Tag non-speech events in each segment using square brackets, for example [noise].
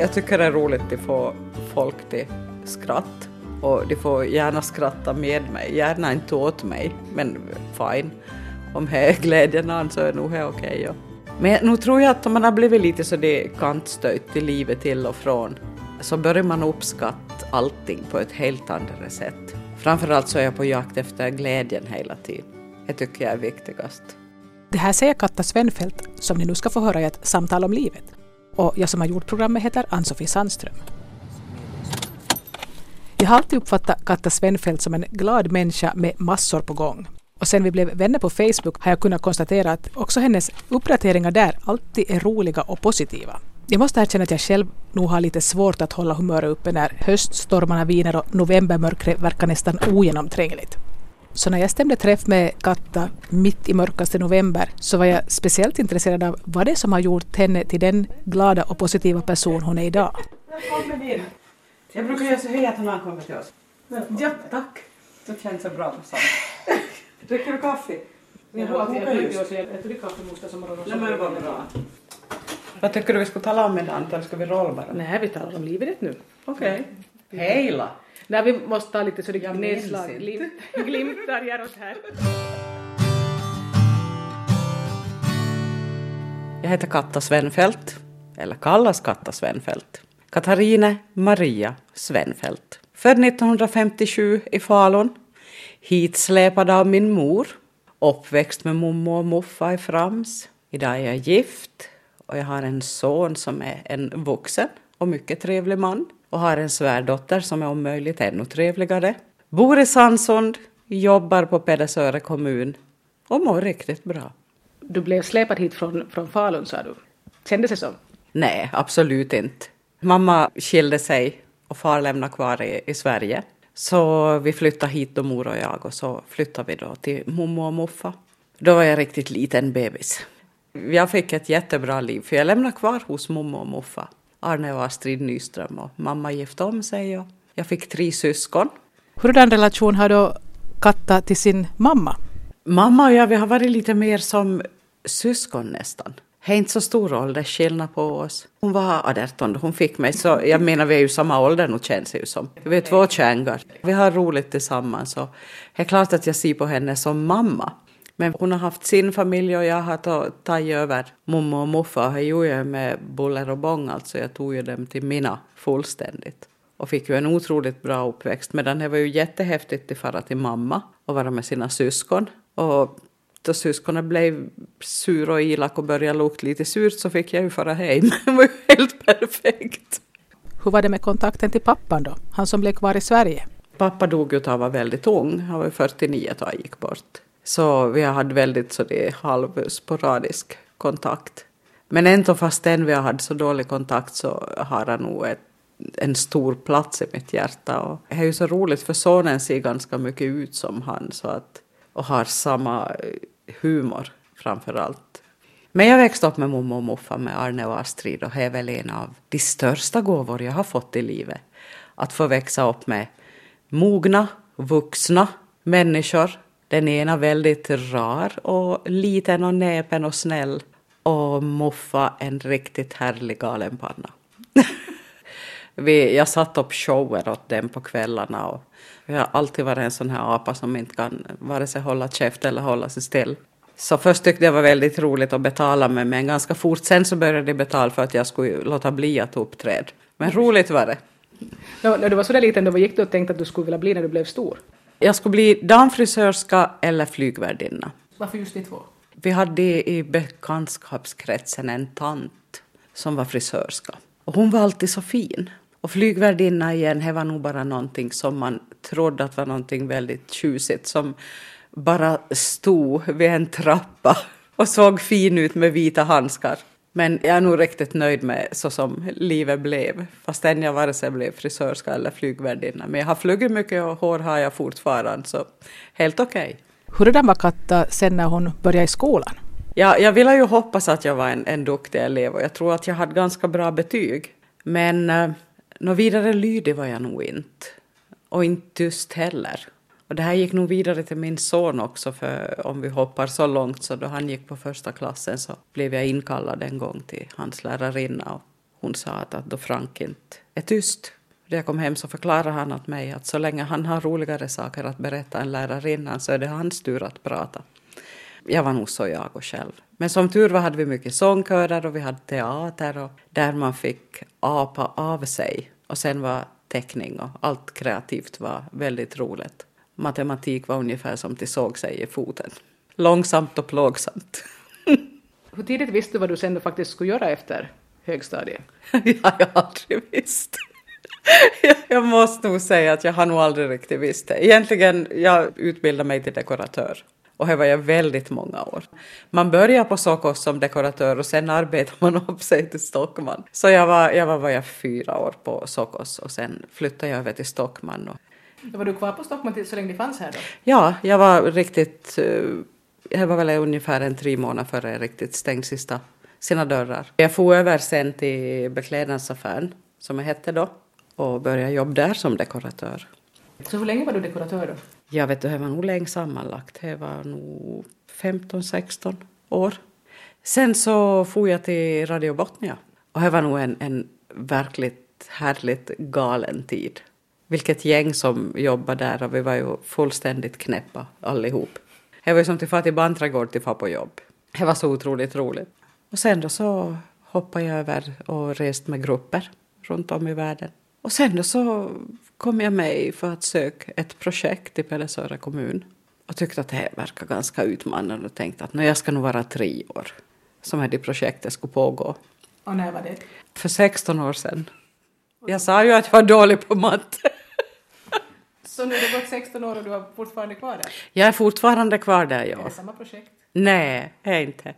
Jag tycker det är roligt att få folk till skratt. Och de får gärna skratta med mig, gärna inte åt mig, men fine. Om det är glädjen an så är nog det okej. Okay, ja. Men nu tror jag att om man har blivit lite så det kantstöjt i livet till och från så börjar man uppskatta allting på ett helt annat sätt. Framförallt så är jag på jakt efter glädjen hela tiden. Det tycker jag är viktigast. Det här säger Katta Svenfeldt som ni nu ska få höra i ett samtal om livet. Och jag som har gjort programmet heter Ann-Sofie Sandström. Jag har alltid uppfattat Katta Svenfeldt som en glad människa med massor på gång. Och sen vi blev vänner på Facebook har jag kunnat konstatera att också hennes uppdateringar där alltid är roliga och positiva. Jag måste erkänna att jag själv nog har lite svårt att hålla humöret uppe när höststormarna viner och novembermörkret verkar nästan ogenomträngligt. Så när jag stämde träff med Katta mitt i mörkaste november så var jag speciellt intresserad av vad det är som har gjort henne till den glada och positiva person hon är idag. Välkommen. Jag brukar göra så här när han kommer till oss. Ja, tack. Det känns så bra. [laughs] Dricker du kaffe? Jag äter kaffe måste som morgon. Nej men det var bra. Vad tycker du vi ska tala om idag eller ska vi rolla bara? Nej, vi talar om livet nu. Okej. Okay. Hela? Nej, vi måste ta lite så det nedslag, glimt, [laughs] glimtar gör oss här. Jag heter Katta Svenfeldt, eller kallas Katta Svenfeldt. Katarine Maria Svenfeldt. Född 1957 i Falun. Hitsläpad av min mor. Uppväxt med mommo och muffa i Frams. Idag är jag gift och jag har en son som är en vuxen och mycket trevlig man och har en svärdotter som är om möjligt ännu trevligare. Bor i Sandsund, jobbar på Pedersöre kommun och mår riktigt bra. Du blev släpad hit från, från Falun sa du. Kändes det så? Nej, absolut inte. Mamma skilde sig och far lämnade kvar i, i Sverige. Så vi flyttade hit då mor och jag och så flyttade vi då till mommo och muffa. Då var jag riktigt liten bebis. Jag fick ett jättebra liv för jag lämnade kvar hos mommo och muffa. Arne och Astrid Nyström och mamma gifte om sig och jag fick tre syskon. Hurdan relation har då Katta till sin mamma? Mamma och jag vi har varit lite mer som syskon nästan. Det är inte så stor åldersskillnad på oss. Hon var 18 då hon fick mig, så jag menar vi är ju samma ålder nu känns det ju som. Vi är två kärngar. Vi har roligt tillsammans och det är klart att jag ser på henne som mamma. Men hon har haft sin familj och jag har tagit över mommo och muffa. Det gjorde jag med buller och bång alltså. Jag tog ju dem till mina fullständigt. Och fick ju en otroligt bra uppväxt. Medan det var ju jättehäftigt att fara till mamma och vara med sina syskon. Och då syskonen blev sur och elak och började lukta lite surt så fick jag ju fara hem. [laughs] Det var ju helt perfekt. Hur var det med kontakten till pappan då? Han som blev kvar i Sverige? Pappa dog ju då han var väldigt ung. Han var 49 då han gick bort. Så vi har haft väldigt så det halvsporadisk kontakt. Men ändå fastän vi har haft så dålig kontakt så har han nog ett, en stor plats i mitt hjärta. Och det är ju så roligt för sonen ser ganska mycket ut som han så att, och har samma eh, humor framför allt. Men jag växte upp med mormor och morfar med Arne och Astrid och det är väl en av de största gåvor jag har fått i livet. Att få växa upp med mogna, vuxna människor den ena väldigt rar och liten och näpen och snäll. Och Muffa en riktigt härlig galenpanna. [laughs] Vi, jag satt upp shower åt dem på kvällarna och jag har alltid varit en sån här apa som inte kan vare sig hålla käft eller hålla sig still. Så först tyckte jag det var väldigt roligt att betala med men ganska fort sen så började de betala för att jag skulle låta bli att uppträda. Men roligt var det. När du var så där liten, då, vad gick du och tänkte att du skulle vilja bli när du blev stor? Jag skulle bli damfrisörska eller flygvärdinna. Varför just de två? Vi hade i bekantskapskretsen en tant som var frisörska. Och hon var alltid så fin. Och flygvärdinna igen, det var nog bara någonting som man trodde att var någonting väldigt tjusigt som bara stod vid en trappa och såg fin ut med vita handskar. Men jag är nog riktigt nöjd med så som livet blev, fastän jag vare sig blev frisörska eller flygvärdinna. Men jag har flugit mycket och hår har jag fortfarande, så helt okej. Okay. Hurdan var Katta sen när hon började i skolan? Ja, jag ville ju hoppas att jag var en, en duktig elev och jag tror att jag hade ganska bra betyg. Men eh, något vidare lydig var jag nog inte. Och inte tyst heller. Och det här gick nog vidare till min son också, för om vi hoppar så långt så då han gick på första klassen så blev jag inkallad en gång till hans lärarinna och hon sa att, att då Frank inte är tyst. När jag kom hem så förklarade han åt mig att så länge han har roligare saker att berätta än lärarinnan så är det hans tur att prata. Jag var nog så jag och själv. Men som tur var hade vi mycket sångkörer och vi hade teater och där man fick apa av sig. Och sen var teckning och allt kreativt var väldigt roligt. Matematik var ungefär som till såg sig i foten. Långsamt och plågsamt. [laughs] Hur tidigt visste du vad du sen faktiskt skulle göra efter högstadiet? [laughs] ja, jag har aldrig visst. [laughs] jag måste nog säga att jag har nog aldrig riktigt visst det. Egentligen, jag utbildade mig till dekoratör. Och det var jag väldigt många år. Man börjar på Sokos som dekoratör och sen arbetar man upp sig till Stockman. Så jag var, jag var, var jag fyra år på Sokos och sen flyttade jag över till Stockman. Och... Var du kvar på Stockman så länge det fanns här då? Ja, jag var riktigt... Jag var väl ungefär en tre månader före jag riktigt stängde sista, sina dörrar. Jag for över sen till beklädnadsaffären, som det hette då, och började jobba där som dekoratör. Så hur länge var du dekoratör då? Jag vet det var nog länge sammanlagt. Det var nog 15-16 år. Sen så for jag till Radio Botnia. Och det var nog en, en verkligt härligt galen tid. Vilket gäng som jobbade där och vi var ju fullständigt knäppa allihop. Det var ju som till fara till bandträdgård till fara på jobb. Det var så otroligt roligt. Och sen då så hoppade jag över och rest med grupper runt om i världen. Och sen då så kom jag med för att söka ett projekt i Pellesöra kommun och tyckte att det verkar ganska utmanande och tänkte att jag ska nog vara tre år som det projektet skulle pågå. Och när var det? För 16 år sedan. Jag sa ju att jag var dålig på matte. [laughs] Så nu har det gått 16 år och du är fortfarande kvar där? Jag är fortfarande kvar där, ja. Är det samma projekt? Nej, det är inte.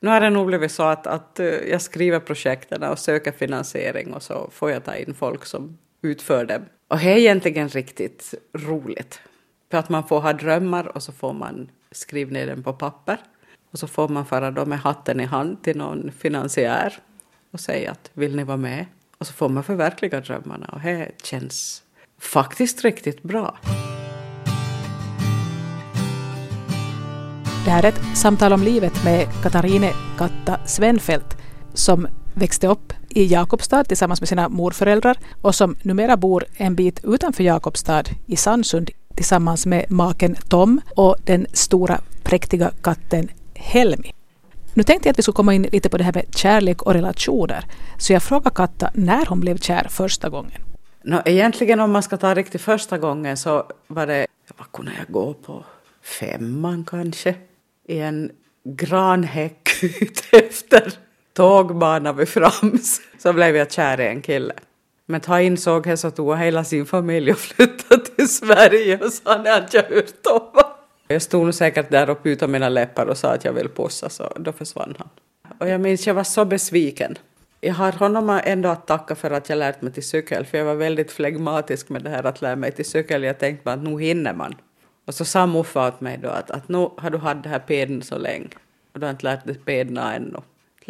Nu har det nog blivit så att, att eh, jag skriver projekten och söker finansiering och så får jag ta in folk som utför dem. Och det är egentligen riktigt roligt. För att man får ha drömmar och så får man skriva ner dem på papper. Och så får man fara då med hatten i hand till någon finansiär och säga att vill ni vara med? Och så får man förverkliga drömmarna och det känns faktiskt riktigt bra. Det här är ett samtal om livet med Katarine Katta Svenfeldt som växte upp i Jakobstad tillsammans med sina morföräldrar och som numera bor en bit utanför Jakobstad i Sandsund tillsammans med maken Tom och den stora präktiga katten Helmi. Nu tänkte jag att vi skulle komma in lite på det här med kärlek och relationer. Så jag frågar Katta när hon blev kär första gången. No, egentligen om man ska ta riktigt första gången så var det, vad kunde jag gå på, femman kanske? I en granhäck [laughs] efter tågbanan vid Frams så blev jag kär i en kille. Men ta insåg jag så tog hela sin familj och flyttade till Sverige och sa att jag hört om. Jag stod nog säkert där och putade mina läppar och sa att jag vill pussa så då försvann han. Och jag minns jag var så besviken. Jag har honom ändå att tacka för att jag lärt mig till cykel för jag var väldigt flegmatisk med det här att lära mig till cykel. Jag tänkte bara att nu hinner man. Och så sa Muffa åt mig då att, att nu har du haft det här peden så länge och du har inte lärt dig pedna ännu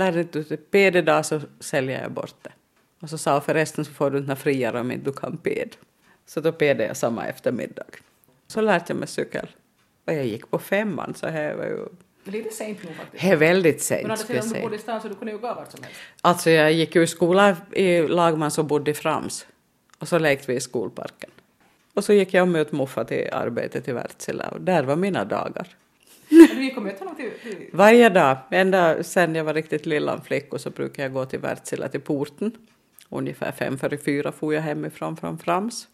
lär dig inte ped idag så säljer jag bort det. Och så sa förresten så får du inte friare om inte du kan ped. Så då pedade jag samma eftermiddag. Så lärde jag mig cykel. Och jag gick på femman så det var ju Lite sent nu faktiskt. Det är väldigt sent. Men å andra du bodde i stan så du kunde ju gå vart som helst. Alltså jag gick ju i skolan i Lagman som bodde i Frams. Och så lekte vi i skolparken. Och så gick jag och mötte Muffa till arbetet i Wärtsilä och där var mina dagar. Du gick och mötte honom till, till... Varje dag. Ända sen jag var riktigt lilla flicka så brukade jag gå till Wärtsilä till porten. Ungefär fem före fyra for jag hemifrån från Frams.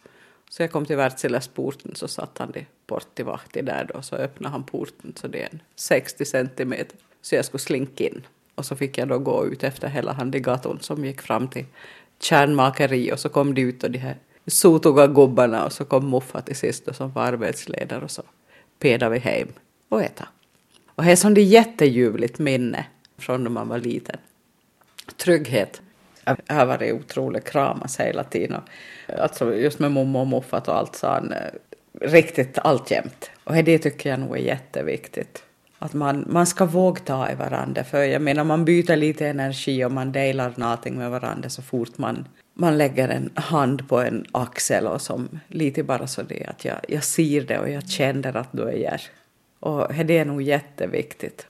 Så jag kom till Wärtsiläsporten så satt han portivaktig där då så öppnade han porten så det är en 60 centimeter. Så jag skulle slinka in. Och så fick jag då gå ut efter hela handigatorn som gick fram till kärnmakeri och så kom de ut och de här sotoga gubbarna och så kom Muffa till sist då, som var arbetsledare och så pedade vi hem och äta. Och det är som det jätteljuvligt minne från när man var liten. Trygghet. Jag har varit otroligt kramas hela tiden. Alltså just med mormor och morfar och allt sånt. Eh, riktigt alltjämt. Och det tycker jag nog är jätteviktigt. Att man, man ska våga ta i varandra. För jag menar man byter lite energi och man delar någonting med varandra så fort man, man lägger en hand på en axel och som lite bara så det att jag, jag ser det och jag känner att du är här. Och det är nog jätteviktigt.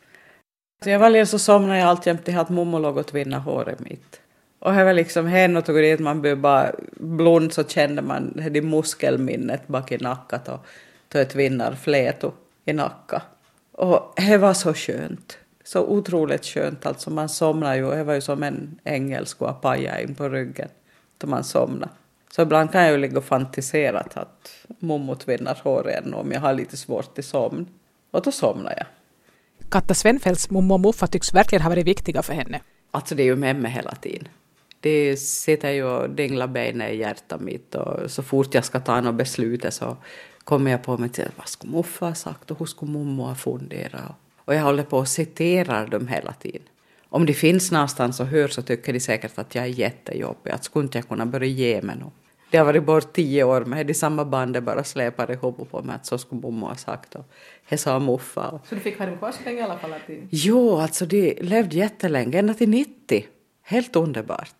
Så jag väljer så somnar jag alltjämt till att mormor låg och tvinna håret mitt. Och det var liksom hen och tog dit, man blev bara blund så kände man det muskelminnet bak i nackat och tog ett vinnarfläto i nacka. Och det var så skönt. Så otroligt skönt, alltså man somnar ju, det var ju som en ängel skulle ha pajat in på ryggen då man somnade. Så ibland kan jag ju ligga och fantisera att mommo tvinnar håret om jag har lite svårt till sömn. Och då somnar jag. Katta Svenfeldts mommo och morfar tycks verkligen ha varit viktiga för henne. Alltså det är ju med mig hela tiden. Det sitter ju och dinglar benen i hjärtat mitt och så fort jag ska ta något beslut så kommer jag på mig till vad skulle morfar ha sagt och hur skulle mommo ha funderat. Och jag håller på och citerar dem hela tiden. Om de finns någonstans och hör så tycker de säkert att jag är jättejobbig, att skulle inte jag kunna börja ge mig något. Det har varit bort tio år men de samma bandet bara släpar ihop på mig att så skulle mormor ha sagt och det sa morfar. Så du fick ha dem kvar så länge i alla fall? Att de... Jo, alltså de levde jättelänge, ända till 90. Helt underbart.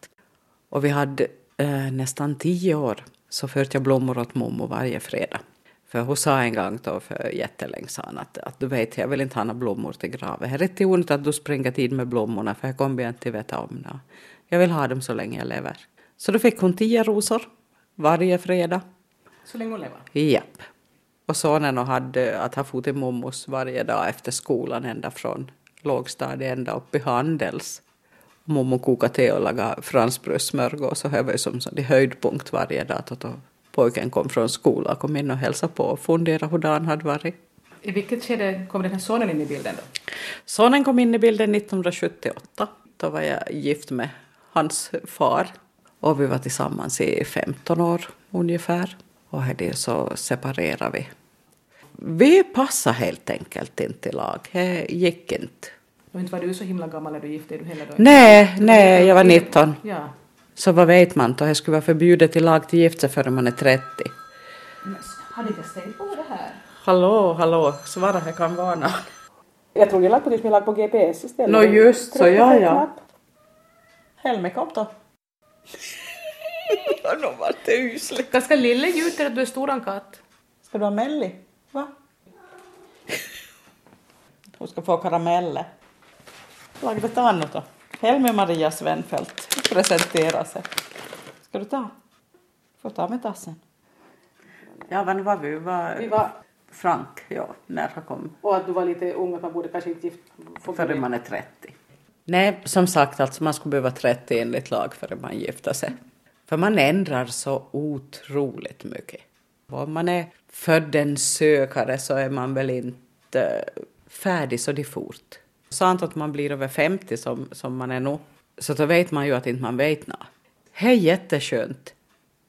Och vi hade eh, nästan tio år så förde jag blommor åt mormor varje fredag. För hon sa en gång då för jättelänge sedan att, att du vet, jag vill inte ha några blommor till graven. Det är rätt onödigt att du springer tid med blommorna för jag kommer inte veta om det. Jag vill ha dem så länge jag lever. Så då fick hon tio rosor varje fredag. Så länge hon lever? Japp. Och sonen hade att ha fot till mommos varje dag efter skolan ända från lågstadiet ända upp i Handels. Mommo kokade te och lagade franskbrödssmörgås och det var ju som en höjdpunkt varje dag. Då pojken kom från skolan, kom in och hälsade på och funderade hur dagen hade varit. I vilket skede kom den här sonen in i bilden då? Sonen kom in i bilden 1978. Då var jag gift med hans far och vi var tillsammans i 15 år ungefär. Och det så separerade vi. Vi passade helt enkelt inte i lag. Det gick inte. Och inte var du så himla gammal när du gifte dig heller då? Nej, nej, jag var 19. Ja. Så vad vet man då? Det skulle vara förbjudet i lag till gift sig förrän man är 30. Men har ni inte tänkt på det här? Hallå, hallå, svara, jag kan varna. Jag tror jag lagt på det som jag lagt på GPS istället. Nå just så, ja ja. Helme kom då. [laughs] Nå vart det usligt. Ganska lille gjuter att du är stor katt. Ska du ha melli? Va? Hon ska få karameller. Lag det annat då. Helme Maria Svenfeldt presenterar sig. Ska du ta? Får ta med tassen. Ja, vad var vi? Var... Vi var... Frank, ja, när han kom. Och att du var lite ung att man borde kanske inte gift... Före man är 30. Nej, som sagt, alltså man skulle behöva 30 enligt lag före man gifter sig. För man ändrar så otroligt mycket. Om man är född en sökare så är man väl inte färdig så det fort. Sant att man blir över 50 som, som man är nu, så då vet man ju att inte man vet något. Det är jätteskönt.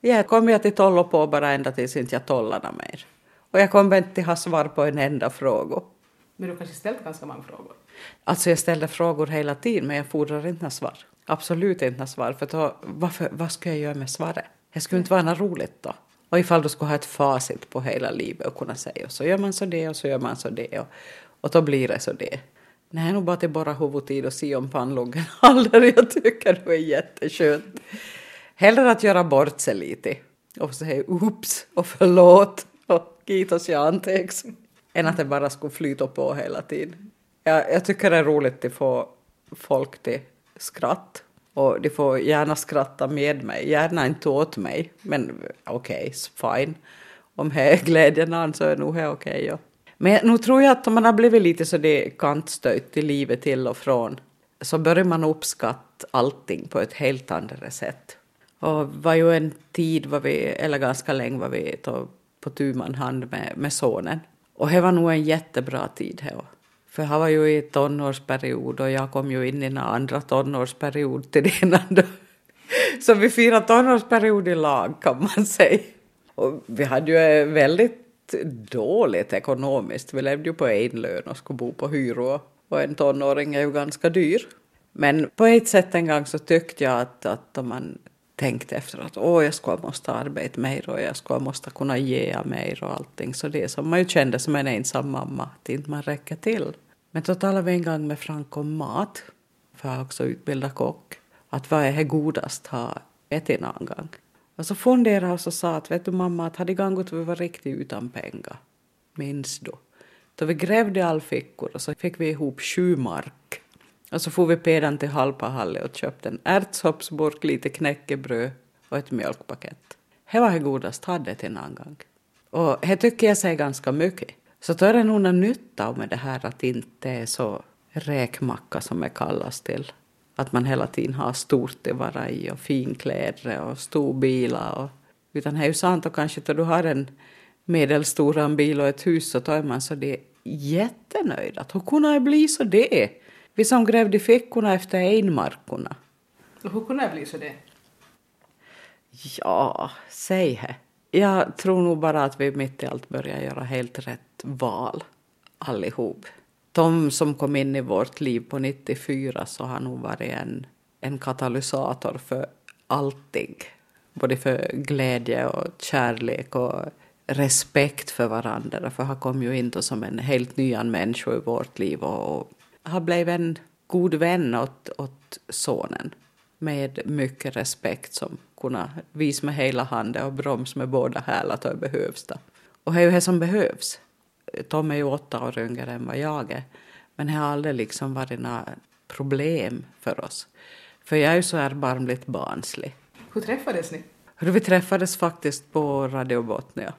Jag kommer jag till tollo på bara ända tills inte jag tollar mer. Och jag kommer inte ha svar på en enda fråga. Men du kanske ställt ganska många frågor? Alltså jag ställer frågor hela tiden men jag fordrar inte några svar. Absolut inte några svar för då, varför, vad ska jag göra med svaret? Det skulle inte vara något roligt då. Och ifall du skulle ha ett facit på hela livet och kunna säga och så gör man så det och så gör man så det och, och då blir det så det. Nej, nog bara till bara huvudtid och se om pannluggen [laughs] håller. Jag tycker det är jätteskönt. Hellre att göra bort sig lite och säga oops och förlåt och kiitos jag anteeksi än att det bara skulle flyta på hela tiden. Jag, jag tycker det är roligt att få folk till skratt och de får gärna skratta med mig, gärna inte åt mig, men okej, okay, fine. Om det är glädjen an så är nog det okej. ja. Men nu tror jag att om man har blivit lite så det kantstöjt i livet till och från så börjar man uppskatta allting på ett helt annat sätt. Och var ju en tid, var vi, eller ganska länge var vi på tu man hand med, med sonen. Och det var nog en jättebra tid. Här. För han var ju i tonårsperiod och jag kom ju in i en andra tonårsperiod till det andra. Så vi firade tonårsperiod i lag kan man säga. Och vi hade ju väldigt dåligt ekonomiskt. Vi levde ju på en lön och skulle bo på hyror. Och en tonåring är ju ganska dyr. Men på ett sätt en gång så tyckte jag att, att om man tänkte efter att åh, jag skulle måste arbeta mer och jag skulle måste kunna ge mer och allting. Så det som man ju kände som en ensam mamma, att inte man räcker till. Men då talade vi en gång med Frank om mat, för jag har också utbildat kock. Att vad är det godast ha ätit någon gång? Och så funderade jag och så sa att vet du mamma att hade gångt vi var riktigt utan pengar. Minns du? Då vi grävde all fickor och så fick vi ihop sju mark. Och så får vi pedan till Halpahalle och köpte en ärtsoppsburk, lite knäckebröd och ett mjölkpaket. Det var det godaste hade till en gång. Och det tycker jag säger ganska mycket. Så då är det nog någon nytta med det här att inte är så räkmacka som det kallas till. Att man hela tiden har stort att vara i och finkläder och storbilar. Och, utan det är ju sant och kanske då du har en medelstor bil och ett hus så tar man så det är jättenöjd. Att hur kunde det bli så det? Vi som grävde i fickorna efter einmarkorna. Och hur kunde det bli så det? Ja, säg det. Jag tror nog bara att vi mitt i allt börjar göra helt rätt val, allihop. De som kom in i vårt liv på 94 så har nog varit en, en katalysator för allting. Både för glädje och kärlek och respekt för varandra. För han kom ju in som en helt ny människa i vårt liv och, och har blivit en god vän åt, åt sonen med mycket respekt som kunna visa med hela handen och broms med båda hälarna. behövs. Det. Och det är ju det som behövs. Tom är ju åtta år yngre än vad jag är. Men det har aldrig liksom varit några problem för oss. För jag är ju så erbarmligt barnslig. Hur träffades ni? Vi träffades faktiskt på Radio Botnia.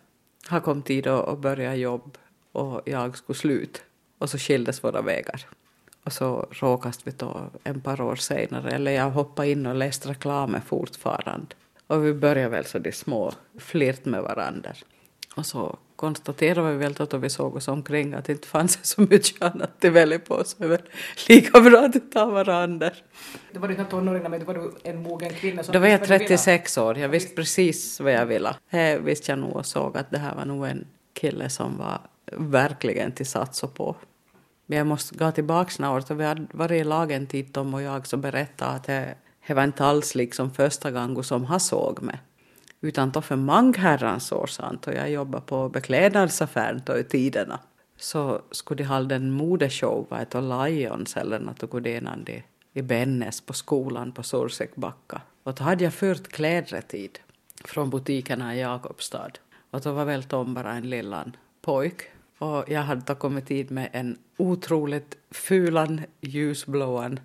Han kom tid och började jobb och jag skulle slut. Och så skildes våra vägar. Och så råkade vi då en par år senare, eller jag hoppade in och läste reklamen fortfarande. Och vi började väl så de små flirt med varandra. Och så konstaterade vi väl då vi såg oss omkring att det inte fanns så mycket annat att välja på så det var lika bra att ta varandra. Då var du inte tonåring men då var du en mogen kvinna. Då var jag 36 år, jag visste precis vad jag ville. Det visste jag nog och såg att det här var nog en kille som var verkligen till satsa på. Men jag måste gå tillbaka några år, vi hade varit i lag en tid Tom och jag så berättade att det, det var inte alls liksom första gången som han såg mig. Utan då för många herrans år sedan, då jag jobbade på beklädnadsaffären då i tiderna, så skulle de hålla en modeshow, vad heter Lions eller något, och det i Bennes på skolan på Sorsekbacka. Och då hade jag fört kläder tid från butikerna i Jakobstad. Och då var väl Tom bara en lillan pojk och jag hade då kommit dit med en otroligt fulan ljusblåan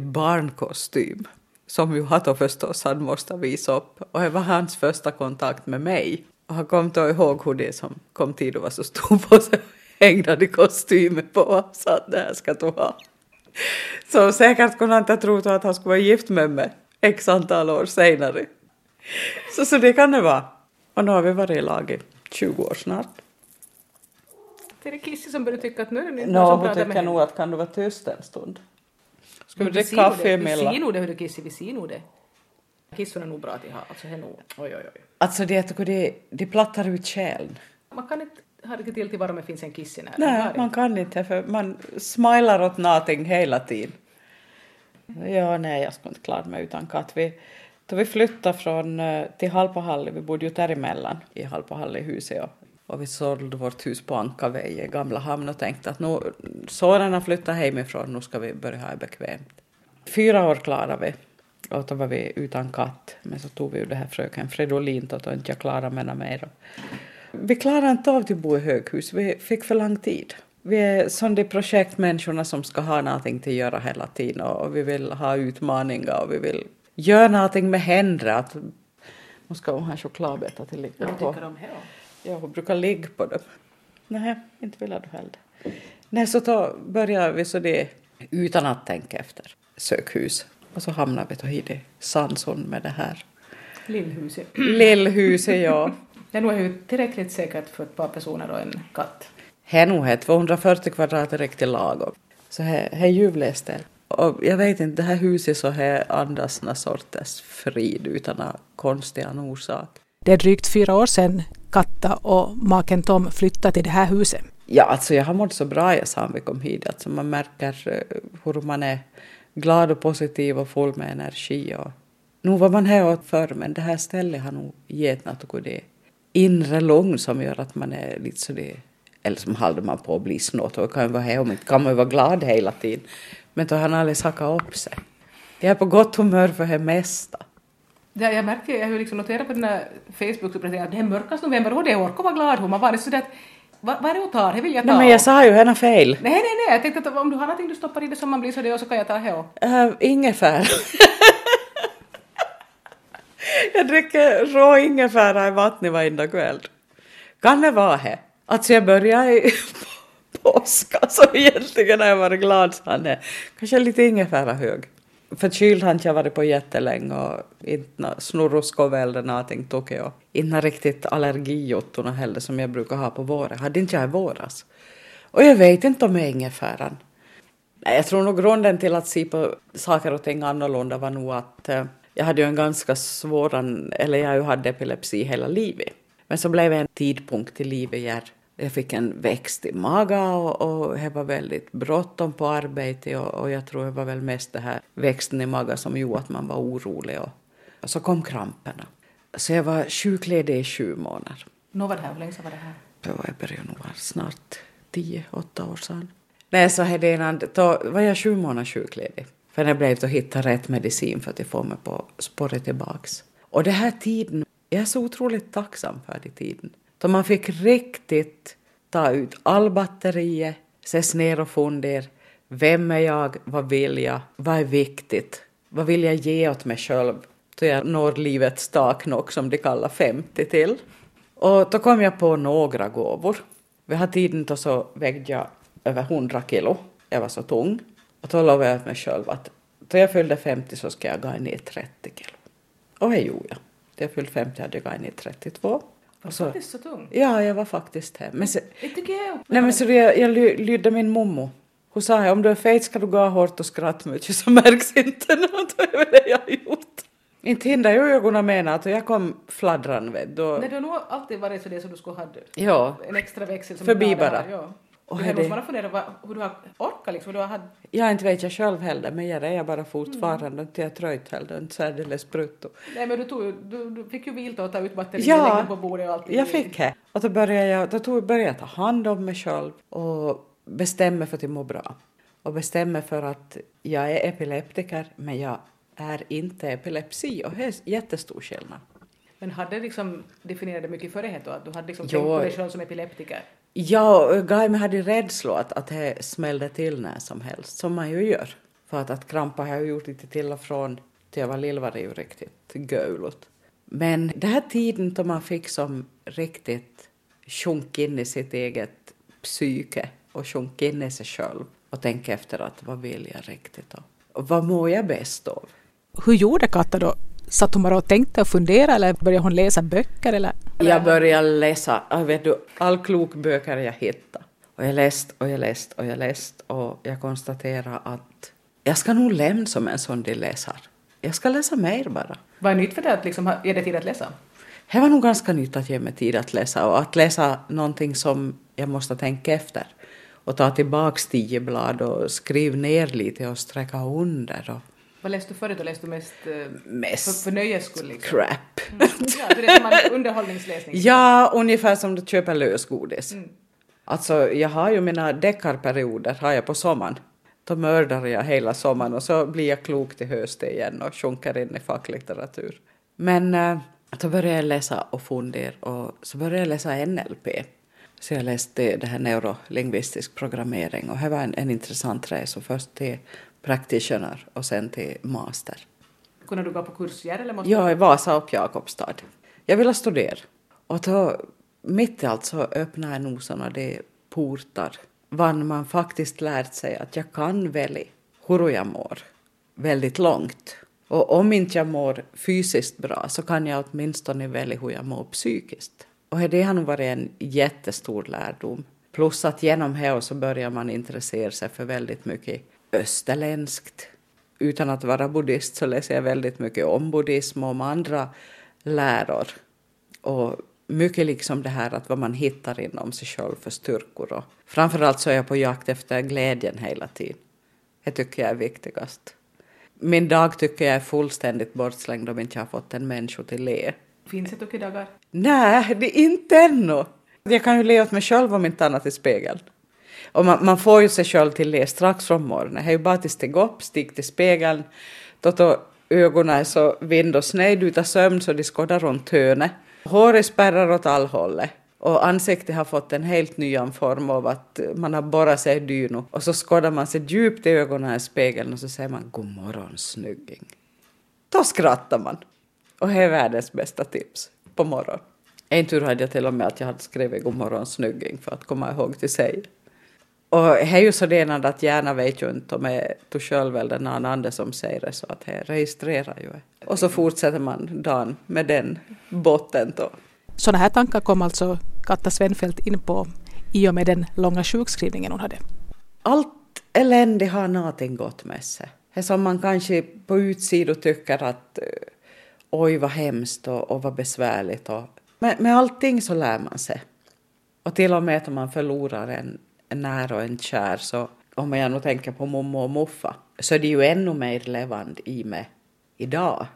barnkostym som ju Hatto förstås han måste visa upp. Och det var hans första kontakt med mig. Och han kom då ihåg hur det som kom tid och var så stor på sig hängde kostymen på sa att det här ska du ha. Så säkert kunde han inte tro att han skulle vara gift med mig x antal år senare. Så, så det kan det vara. Och nu har vi varit i lag i 20 år snart. Det är det Kissi som börjar tycka att nu är det inte no, som pratar med hon tycker nog att kan du vara tyst en stund? Ska vi dricka kaffe emellan? Vi ser nog det, hur du Kissi, vi ser nog det. Kissun är nog bra att ha, alltså är nog, oj oj oj. Alltså det, jag tycker det, det plattar ut själen. Man kan inte ha det till till om det finns en Kissi nära. Nej, man kan inte för man smilar åt någonting hela tiden. Ja, nej, jag skulle inte klara mig utan katt. Vi, då vi flyttade från, eh, till Halpahalli, vi bodde ju däremellan i Halpahalli-huset och och vi sålde vårt hus på Ankaväg i Gamla hamn och tänkte att nu, sonen flyttat hemifrån, nu ska vi börja ha det bekvämt. Fyra år klarade vi och då var vi utan katt. Men så tog vi ju det här fröken Fridolin då inte jag klarade mig mer. Vi klarade inte av att bo i höghus, vi fick för lång tid. Vi är som de projektmänniskorna som ska ha någonting att göra hela tiden och vi vill ha utmaningar och vi vill göra någonting med händerna. Nu ska hon ha chokladbitar till på. Vad tycker de här jag brukar ligga på dem. Nej, inte vill du heller. Nej, så då börjar vi så det utan att tänka efter. Sökhus. Och så hamnar vi då i det Sandsson med det här. Lillhuset. Lillhuset, ja. Det är nog ju tillräckligt säkert för ett par personer och en katt. Det är nog 240 kvadrat är riktigt lagom. Så det är ljuvligt Och jag vet inte, det här huset så här andas någon sorts frid utan några konstiga orsak. Det är drygt fyra år sedan Katta och maken Tom flyttade till det här huset. Ja, alltså jag har mått så bra jag sedan vi kom hit. Alltså man märker eh, hur man är glad och positiv och full med energi. Och... Nu var man här förr, men det här stället har nog gett något det inre lugn som gör att man är lite så det eller som håller man på att bli snåt och kan vara här och kan man ju vara glad hela tiden. Men då har han aldrig hackat upp sig. Jag är på gott humör för det mesta. Ja, jag märker, jag har liksom noterat på den här Facebook-uppdateringen att det är mörkast november och det orkar vara glad hur man var det sådär att Va, vad är det du tar? Det vill jag ta. Nej men jag sa ju henne fel. Nej, nej, nej. Jag tänkte att om du har någonting du stoppar i det som man blir så det och så kan jag ta det också. Uh, ingefära. jag dricker rå ingefära i vattnet varenda kväll. Kan det vara det? Alltså jag börjar i [laughs] påska så egentligen har jag varit glad är kanske lite ingefära hög. Förkyld har inte jag varit på jättelänge och inte snurroskov eller någonting tog jag. Inte riktigt allergijottorna heller som jag brukar ha på våren. Hade inte jag i våras. Och jag vet inte om jag är ingefäran. Nej, jag tror nog grunden till att se på saker och ting annorlunda var nog att eh, jag hade ju en ganska svår, eller jag hade epilepsi hela livet. Men så blev det en tidpunkt i livet där jag fick en växt i magen och, och det var väldigt bråttom på arbetet och, och, jag tror det var väl mest det här växten i magen som gjorde att man var orolig och, och så kom kramperna. Så jag var sjukledig i sju månader. Nå var det här, hur länge sedan var det här? Det börjar nog vara snart tio, åtta år sedan. Nej, så hade innan, då var jag sju månader sjukledig. För det blev att hitta rätt medicin för att få mig på spåret tillbaks. Och den här tiden, jag är så otroligt tacksam för den tiden. Då man fick riktigt ta ut all batteriet, ses ner och fundera. Vem är jag? Vad vill jag? Vad är viktigt? Vad vill jag ge åt mig själv? Då jag når livets taknock som de kallar 50 till. Och då kom jag på några gåvor. Vid den tiden då så vägde jag över 100 kilo. Jag var så tung. Och då lovade jag mig själv att då jag fyllde 50 så ska jag gå ner 30 kilo. Och det gjorde jag. Då jag fyllde 50 hade jag gått ner 32. Var du faktiskt så tung? Ja, jag var faktiskt det. Men så, det tycker jag Nej, men så jag, jag lydde min mommo. Hon sa om du är fet ska du gå hårt och skratta mycket så märks inte [laughs] något. Var det jag har gjort. Inte hindrar ju ögonen med att jag kom fladdran vet du. Nej, du har nog alltid varit så det som du skulle ha ja. en extra växel som Förbi bara. Här, ja. Och du måste man fundera hur du har orkat liksom, du har Ja, inte vet jag själv heller, men jag är bara fortfarande, mm. inte jag tröjt heller, inte särdeles brutto. Nej, men du, tog, du, du fick ju vila och ta ut batterier ja, på bordet och allt. jag fick det. Och då började jag, då tog, började jag ta hand om mig själv och bestämma för att må bra. Och bestämma för att jag är epileptiker, men jag är inte epilepsi och det är jättestor skillnad. Men hade liksom definierat det mycket före då, att du hade liksom tänkt på dig själv som epileptiker? Ja, Gaime hade rädsla att, att det smällde till när som helst, som man ju gör. För att, att krampa har jag gjort lite till och från till jag var lill var det ju riktigt gaulut. Men den här tiden då man fick som riktigt sjunk in i sitt eget psyke och sjunk in i sig själv och tänka efter att vad vill jag riktigt då? Och vad mår jag bäst av? Hur gjorde Katta då? Satt hon bara och tänkte och funderade eller började hon läsa böcker? Eller? Jag började läsa, vet du, all klok böcker jag hittade. Och jag läst och jag läst och jag läst och jag konstaterade att jag ska nog lämna som en sån de läser. Jag ska läsa mer bara. Vad är nytt för dig att liksom ge dig tid att läsa? Det var nog ganska nytt att ge mig tid att läsa och att läsa någonting som jag måste tänka efter och ta tillbaks tio blad och skriva ner lite och sträcka under. Och vad läste du förut? Läste du mest, eh, mest för, för nöjes skull? Liksom? Crap. Mm. Ja, det är som [laughs] underhållningsläsning? ja, ungefär som du köper lösgodis. Mm. Alltså, jag har ju mina deckarperioder har jag på sommaren. Då mördar jag hela sommaren och så blir jag klok till hösten igen och sjunker in i facklitteratur. Men äh, då började jag läsa och fundera och så började jag läsa NLP. Så jag läste det här neurolingvistisk programmering och det var en, en intressant resa. Först till practitioner och sen till master. Kunde du gå på kurser eller måste Ja, i Vasa och Jakobstad. Jag ville studera. Och då, mitt i allt så öppnade jag nog sådana de portar var man faktiskt lärt sig att jag kan välja hur jag mår väldigt långt. Och om inte jag mår fysiskt bra så kan jag åtminstone välja hur jag mår psykiskt. Och det har nog varit en jättestor lärdom. Plus att genom det så börjar man intressera sig för väldigt mycket österländskt. Utan att vara buddhist så läser jag väldigt mycket om buddhism och om andra läror. Och mycket liksom det här att vad man hittar inom sig själv för styrkor. Och framförallt så är jag på jakt efter glädjen hela tiden. Det tycker jag är viktigast. Min dag tycker jag är fullständigt bortslängd om inte jag har fått en människa till le. Finns det tokidagar? Nej, det är inte ännu. Jag kan ju le åt mig själv om inte annat i spegeln. Och man, man, får ju sig själv till det strax från morgonen. Det är ju bara att stiga upp, stig till spegeln, då, då ögonen är så vind och sned utan sömn så de skådar runt hörnet. Håret spärrar åt all hållet. Och ansiktet har fått en helt ny form av att man har borrat sig i dyno och så skådar man sig djupt i ögonen i spegeln och så säger man god morgon snygging. Då skrattar man. Och det är världens bästa tips på morgonen. En tur hade jag till och med att jag hade skrivit god morgon snygging för att komma ihåg till sig. Och det är ju så det att gärna vet ju inte om det är själv eller någon annan som säger det så att det registrerar ju. Och så fortsätter man dagen med den botten då. Sådana här tankar kom alltså Katta Svenfeldt in på i och med den långa sjukskrivningen hon hade. Allt elände har någonting gott med sig. Det som man kanske på utsidan tycker att eh, oj vad hemskt och, och vad besvärligt. Och, med, med allting så lär man sig. Och till och med om man förlorar en nära och en kär så om jag nu tänker på mommo och muffa så är det ju ännu mer levande i mig idag.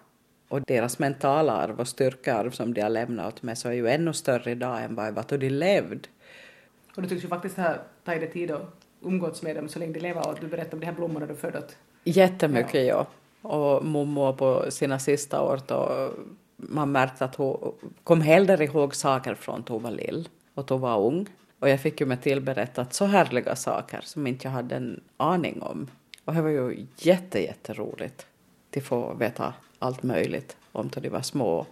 Och deras mentala arv och styrkearv som de har lämnat åt mig så är ju ännu större idag än vad då de levde. Och du tycks ju faktiskt ha tagit tid att umgåtts med dem så länge de lever och du berättade om de här blommorna du födde Jättemycket ja. ja. Och mormor på sina sista år då man märkte att hon kom hellre ihåg saker från då hon var lill och då hon var ung. Och jag fick ju mig tillberättat så härliga saker som inte jag hade en aning om. Och det var ju jätte, jätteroligt att få veta allt möjligt om då de var små.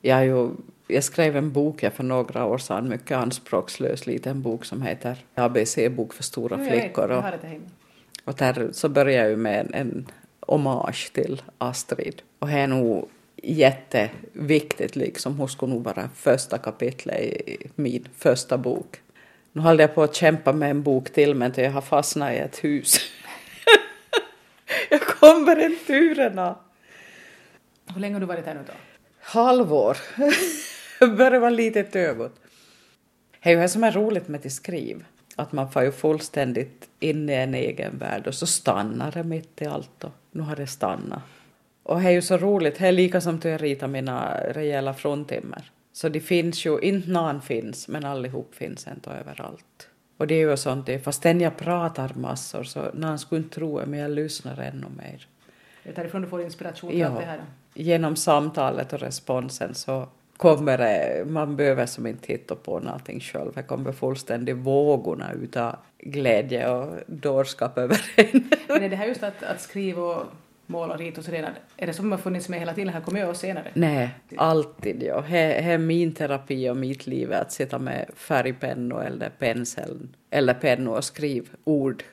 Jag, ju, jag skrev en bok för några år sedan, mycket anspråkslös liten bok som heter ABC-bok för stora flickor. Och, och där så började jag med en, en hommage till Astrid. Och det är nog jätteviktigt, liksom. hon skulle nog vara första kapitlet i min första bok. Nu håller jag på att kämpa med en bok till men jag har fastnat i ett hus. [laughs] jag kommer inte ur den. Hur länge har du varit här nu då? Halvår. [laughs] börjar vara lite tögot. Det är ju det som är roligt med att skriva. Att man får ju fullständigt in i en egen värld och så stannar det mitt i allt och nu har det stannat. Och det är ju så roligt, det är lika som att jag ritar mina rejäla fruntimmer. Så det finns ju, inte någon finns, men allihop finns ändå överallt. Och det är ju sånt, det, fastän jag pratar massor så någon skulle inte tro det, men jag lyssnar ännu mer. Det är därifrån du får inspiration till ja, allt det här? genom samtalet och responsen så kommer det, man behöver som inte hitta på någonting själv, det kommer fullständigt vågorna utav glädje och dårskap över en. Men är det här just att, att skriva och måla och rita och sådär, är det som har funnits med hela tiden, här kommer jag senare? Nej, alltid ja. Det är min terapi och mitt liv att sitta med färgpennor eller pensel eller pennor och skriva ord.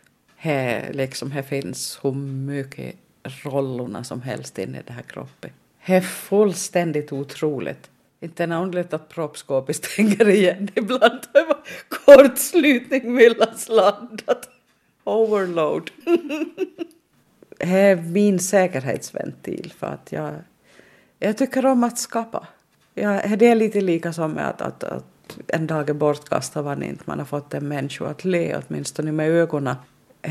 Det liksom, här finns hur mycket rollorna som helst inne i den här kroppen. Det är fullständigt otroligt. Inte en underligt att proppskåpet stänger igen [laughs] ibland. Det var kortslutning mellan sladdat. Overload. [laughs] det är min säkerhetsventil för att jag, jag tycker om att skapa. Jag, det är lite lika som med att, att, att en dag är bortkastad var inte man har fått en människa att le åtminstone med ögonen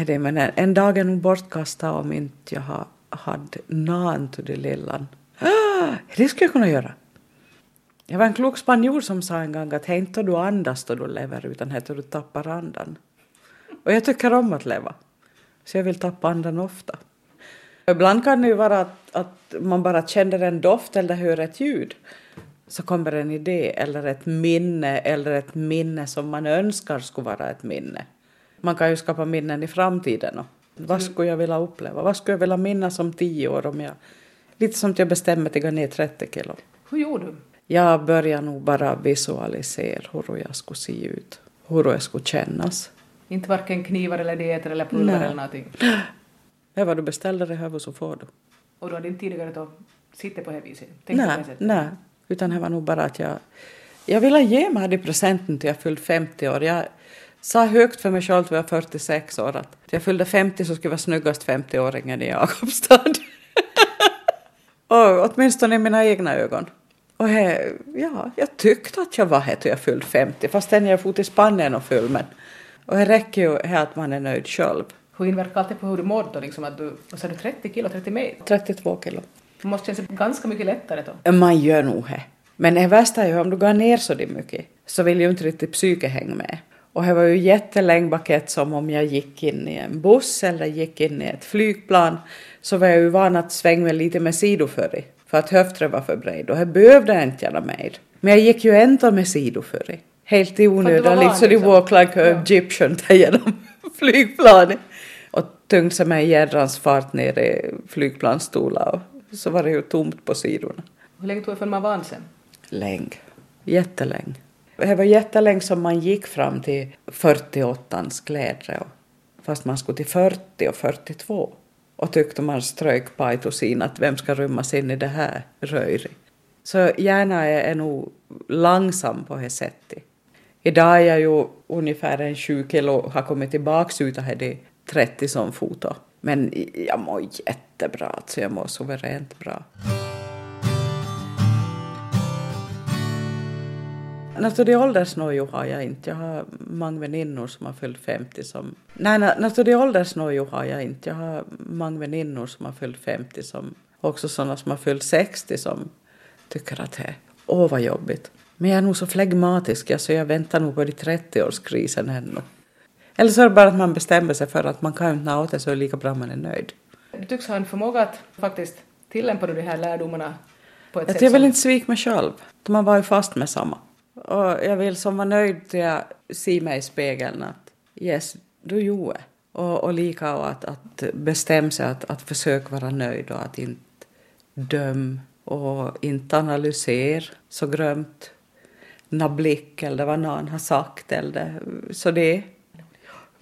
det, men en dag är nog bortkastad om inte jag har hade nan till det lilla. Ah, [gasps] det skulle jag kunna göra. Jag var en klok spanjor som sa en gång att det är inte du andas då du lever utan det du tappar andan. Och jag tycker om att leva. Så jag vill tappa andan ofta. Ibland kan det ju vara att, att man bara känner en doft eller hör ett ljud. Så kommer en idé eller ett minne eller ett minne som man önskar skulle vara ett minne. Man kan ju skapa minnen i framtiden. Och vad skulle jag vilja uppleva? Vad skulle jag vilja minnas om tio år om jag... Lite som att jag bestämmer att gå ner 30 kilo. Hur gjorde du? Jag började nog bara visualisera hur jag skulle se ut. Hur jag skulle kännas. Inte varken knivar eller dieter eller pulver Nej. eller någonting? [laughs] Det vad du beställer det här så får du. Och du hade inte tidigare då suttit på det viset? Nej, nej. Utan det var nog bara att jag... Jag ville ge mig det presenten till jag fyllt 50 år. Jag, sa högt för mig själv när jag var 46 år att jag fyllde 50 så skulle jag vara snyggast 50-åringen i Jakobstad. [laughs] och åtminstone i mina egna ögon. Och he, ja, jag tyckte att jag var här till jag fyllde 50 fastän jag for till Spanien och full men och det räcker ju här att man är nöjd själv. Hur inverkar det på hur du mådde då? Liksom att du, vad sa du, 30 kilo, 30 mer? 32 kilo. Det måste kännas ganska mycket lättare då? Man gör nog det. Men det värsta är ju om du går ner så mycket så vill ju inte riktigt psyke hänga med. Och det var ju jättelänge bakett som om jag gick in i en buss eller gick in i ett flygplan så var jag ju van att svänga lite med sidoföri för att höften var för bred och det behövde jag inte göra mer. Men jag gick ju ändå med sidoföri. helt i onödan, liksom de liksom. walk like Ja. Egyptian [laughs] där genom flygplanet. Och tyngt sig med jädrans fart ner i flygplansstolar och så var det ju tomt på sidorna. Hur länge tog det förrän man vann sen? Länge. Jättelänge. Det var jättelänge som man gick fram till 48ans kläder. och- Fast man skulle till 40 och 42. Och tyckte man strök pajtosin att vem ska rymmas in i det här röret. Så hjärnan är, är nog långsam på det sättet. Idag är jag ju ungefär en 20 kilo, har kommit tillbaks utan det 30 som foto. Men jag mår jättebra, alltså jag mår suveränt bra. Naturlig åldersnojo har jag inte. Jag har många väninnor som har fyllt 50 som... Nej, naturlig åldersnojo har jag inte. Jag har många väninnor som har fyllt 50 som... Också sådana som har fyllt 60 som tycker att det är... Åh, vad jobbigt. Men jag är nog så flegmatisk, ja, jag väntar nog på de 30-årskrisen ännu. Eller så är det bara att man bestämmer sig för att man kan inte nå det så är det lika bra man är nöjd. Du tycks ha en förmåga att faktiskt tillämpa de här lärdomarna på ett Att sätt jag vill som... inte svika mig själv. Man var ju fast med samma. Och jag vill som vara nöjd till jag ser mig i spegeln att yes, du gjorde. Och, och lika och att, att bestämma sig att, att försöka vara nöjd och att inte döm och inte analysera så grömt. Nå blick eller vad någon har sagt eller så det.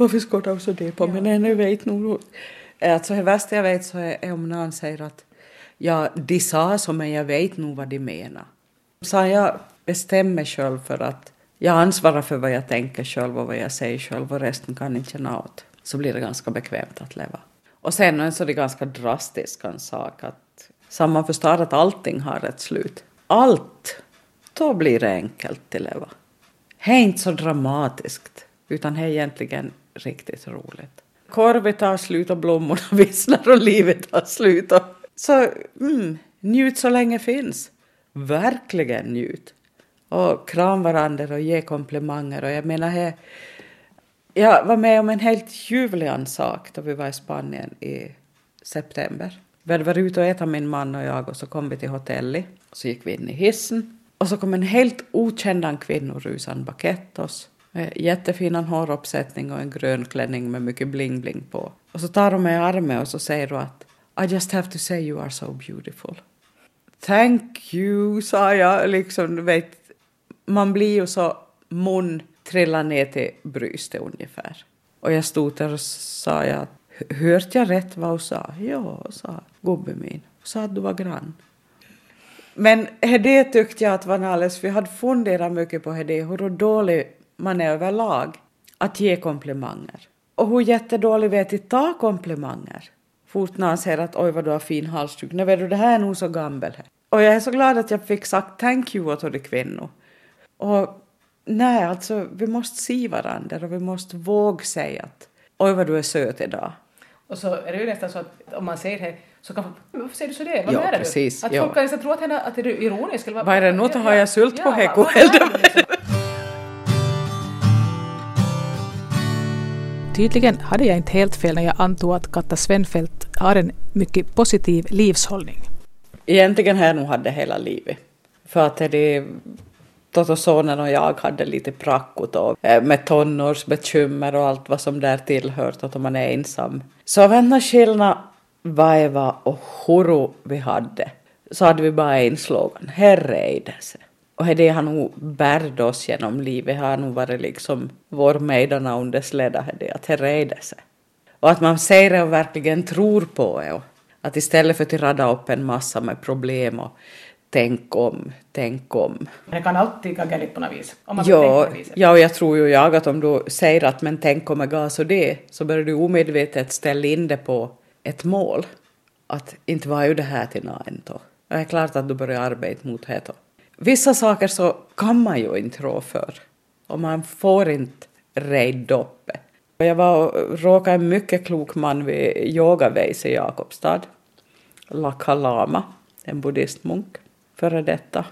Varför ska de så det på mig? Nej, nu vet nog. Alltså det värsta jag vet så är, är om någon säger att ja, de sa så men jag vet nog vad de menar. Så jag bestämmer själv för att jag ansvarar för vad jag tänker själv och vad jag säger själv och resten kan inte känna åt. Så blir det ganska bekvämt att leva. Och sen en så det ganska drastisk en sak att så man förstår att allting har ett slut. Allt, då blir det enkelt att leva. Det är inte så dramatiskt, utan det är egentligen riktigt roligt. Korvet tar slut och blommorna [laughs] vissnar och livet tar slut. Och... Så mm, njut så länge finns. Verkligen njut. Och kram varandra och ge komplimanger. Och jag menar, här, jag var med om en helt ljuvlig sak då vi var i Spanien i september. Vi hade varit ute och ätit min man och jag och så kom vi till hotellet. Så gick vi in i hissen och så kom en helt okänd kvinna rusande bakett oss. Eh, jättefin håruppsättning och en grön klänning med mycket bling-bling på. Och så tar hon mig i armen och så säger hon att I just have to say you are so beautiful. Thank you, sa jag. Liksom, du vet, man blir ju så mun trillar ner till bröstet ungefär. Och jag stod där och sa jag, Hört jag rätt vad hon sa? Ja, sa gubben min. Hon sa att du var grann. Men det tyckte jag att var alldeles, för jag hade funderat mycket på det, hur dålig man är överlag att ge komplimanger. Och hur jättedålig vet att ta komplimanger. Fort när han säger att oj vad du har fin halsduk, nej vet du det här är nog så gammal. Och jag är så glad att jag fick sagt thank you åt de kvinnor. Och nej, alltså vi måste se varandra och vi måste våga säga att oj vad du är söt idag. Och så är det ju nästan så att om man säger det så kan man varför säger du så det? Vad Ja, menar precis, du? Att ja. folk kan nästan tro att, henne, att är du ironisk eller Vad är det nu? Har jag sult på ja, häcko, vad- [laughs] Tydligen hade jag inte helt fel när jag antog att Katta Svenfeldt har en mycket positiv livshållning. Egentligen har jag nog haft det hela livet. För att det Totosonen och jag hade lite prackot och eh, med tonårsbekymmer och allt vad som där tillhört att man är ensam. Så vänta skillnad vaiva och huru vi hade så hade vi bara en slogan, herreidelse. Och det har nog bärt oss genom livet, har nog varit liksom vår medanavndesleda, det att herreidelse. Och att man säger det och verkligen tror på det. Och att istället för att rada upp en massa med problem och tänk om, tänk om. Det kan alltid gå galet på något vis. Om man Ja, det ja, och jag tror ju jag att om du säger att men tänk om jag gav så det, så börjar du omedvetet ställa in det på ett mål. Att inte var ju det här till någon då. Och det är klart att du börjar arbeta mot det då. Vissa saker så kan man ju inte rå för. Och man får inte rädda upp det. Jag var och råkade en mycket klok man vid Yogaveis i Jakobstad. Lakha Lama, en buddhistmunk, före detta.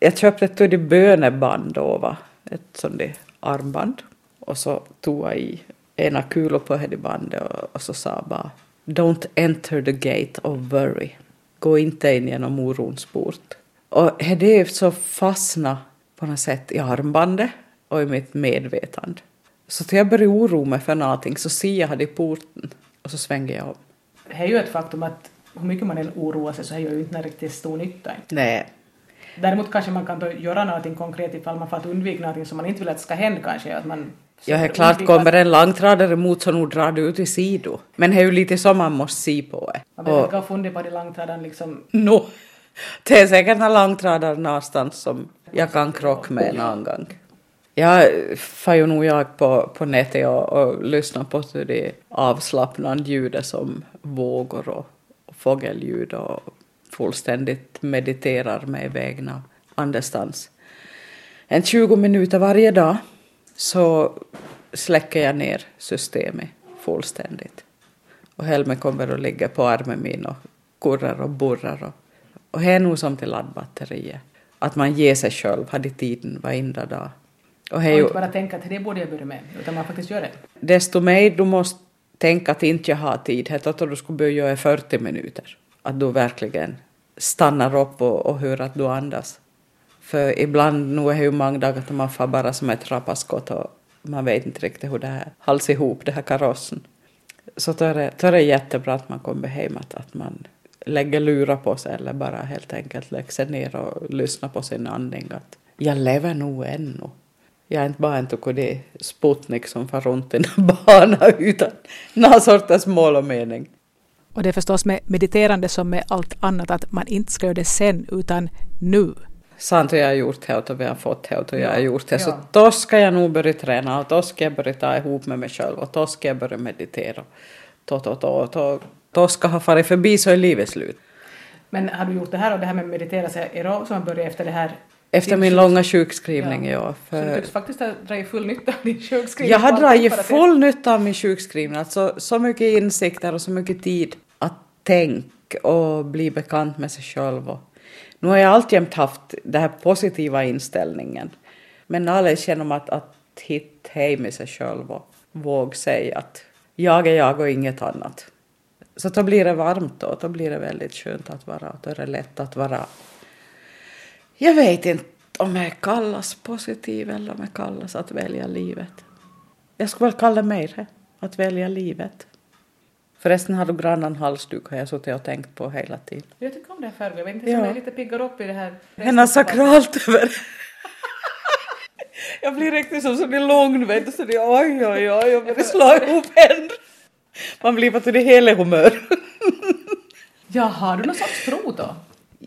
Jag köpte ett tudde böneband då, va? ett sånt där armband. Och så tog jag i ena kulor på det bandet och, och så sa jag bara Don't enter the gate of worry. Gå inte in genom orons port. Och det så fastna på något sätt i armbandet. och i mitt medvetande. Så till jag börjar oroa mig för någonting så ser jag det i porten och så svänger jag om. Det är ju ett faktum att hur mycket man än oroar sig så är ju inte riktigt stor nytta. Nej. Däremot kanske man kan då göra någonting konkret ifall man får att undvika någonting som man inte vill att ska hända kanske. Att man Ja, det är klart, kommer en långtradare emot så nog drar du ut i sido. Men det är ju lite så man måste se på det. Man behöver inte fundera på de långtradaren liksom. No. [laughs] Det är säkert en långtradare någonstans som jag kan krocka med någon gång. Jag får ju nog jag på, på nätet och, och lyssnar på det avslappnande ljudet som vågor och, och fågelljud och fullständigt mediterar mig iväg andestans. En 20 minuter varje dag så släcker jag ner systemet fullständigt. Och Helme kommer att ligga på armen min och kurrar och burrar. Och, och det är nog som till laddbatteriet. Att man ger sig själv, hade tiden varenda dag. Och, och inte bara tänka att det borde jag börja med, utan man faktiskt gör det. Desto mer du måste tänka att inte jag har tid, det att du skulle börja göra i 40 minuter. Att du verkligen stannar upp och, och hör att du andas. För ibland, nu är det ju många dagar att man får bara som ett rapaskott och man vet inte riktigt hur det här hålls ihop, det här karossen. Så då är det, då är det jättebra att man kommer hem, att, att man lägger lurar på sig eller bara helt enkelt lägger sig ner och lyssnar på sin andning. Att jag lever nog ännu. Jag är inte bara en tukudi Sputnik som far runt i en [laughs] bana utan någon sorts mål och mening. Och det är förstås med mediterande som med allt annat att man inte ska göra det sen utan nu. Sant och jag har gjort det och vi har fått det och jag har gjort det. Så då ska jag nog börja träna och då ska jag börja ta ihop med mig själv och då ska jag börja meditera. Då, då, då, då, då ska ha farit förbi så är livet slut. Men har du gjort det här och det här med meditera, så är det som börjar efter det här efter min långa sjukskrivning, ja. ja för... Så du tycks faktiskt ha dragit full nytta av din sjukskrivning? Jag har dragit full nytta av min sjukskrivning. Alltså så mycket insikter och så mycket tid att tänka och bli bekant med sig själv. Och nu har jag alltjämt haft den här positiva inställningen. Men alldeles genom att, att hitta hem i sig själv och våga säga att jag är jag och inget annat. Så då blir det varmt då, då blir det väldigt skönt att vara, då är det lätt att vara jag vet inte om jag kallas positiv eller om jag kallas att välja livet. Jag skulle väl kalla mig det, att välja livet. Förresten har du grannan halsduk har jag suttit och tänkt på hela tiden. Jag tycker om det här färgen. Jag vet inte ja. jag lite piggar upp i det här. Hennes sakralt över. [laughs] jag blir riktigt som så lugn vet du. Så det, oj oj oj, jag börjar slå ihop händer. Man blir på till det hela humör. ja, har du någon sorts tro då?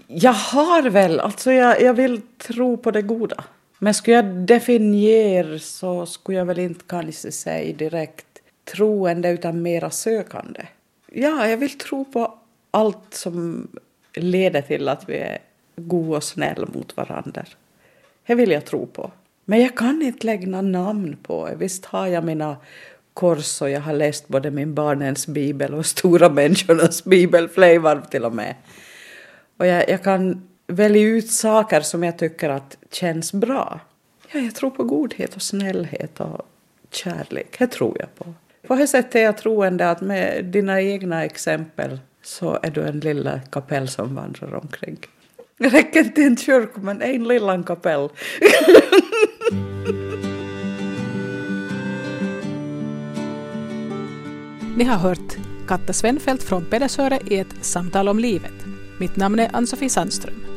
Jag har väl, alltså jag, jag vill tro på det goda. Men skulle jag definiera så skulle jag väl inte kanske säga direkt troende utan mera sökande. Ja, jag vill tro på allt som leder till att vi är goda och snälla mot varandra. Det vill jag tro på. Men jag kan inte lägga namn på det. Visst har jag mina kors och jag har läst både min barnens bibel och stora människornas bibel flera varv till och med. Och jag, jag kan välja ut saker som jag tycker att känns bra. Ja, jag tror på godhet och snällhet och kärlek. Det tror jag på. På det sättet är jag troende att med dina egna exempel så är du en lilla kapell som vandrar omkring. Det räcker inte en kyrka, men en liten kapell. [laughs] Ni har hört Katta Svenfeldt från Pedersöre i ett samtal om livet. Mitt namn är Ann-Sofie Sandström.